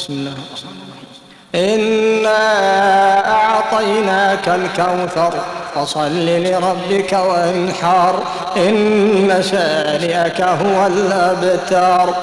بسم الله الرحمن الرحيم. إنا أعطيناك الكوثر فصل لربك وانحر. إن شانئك هو الأبتر.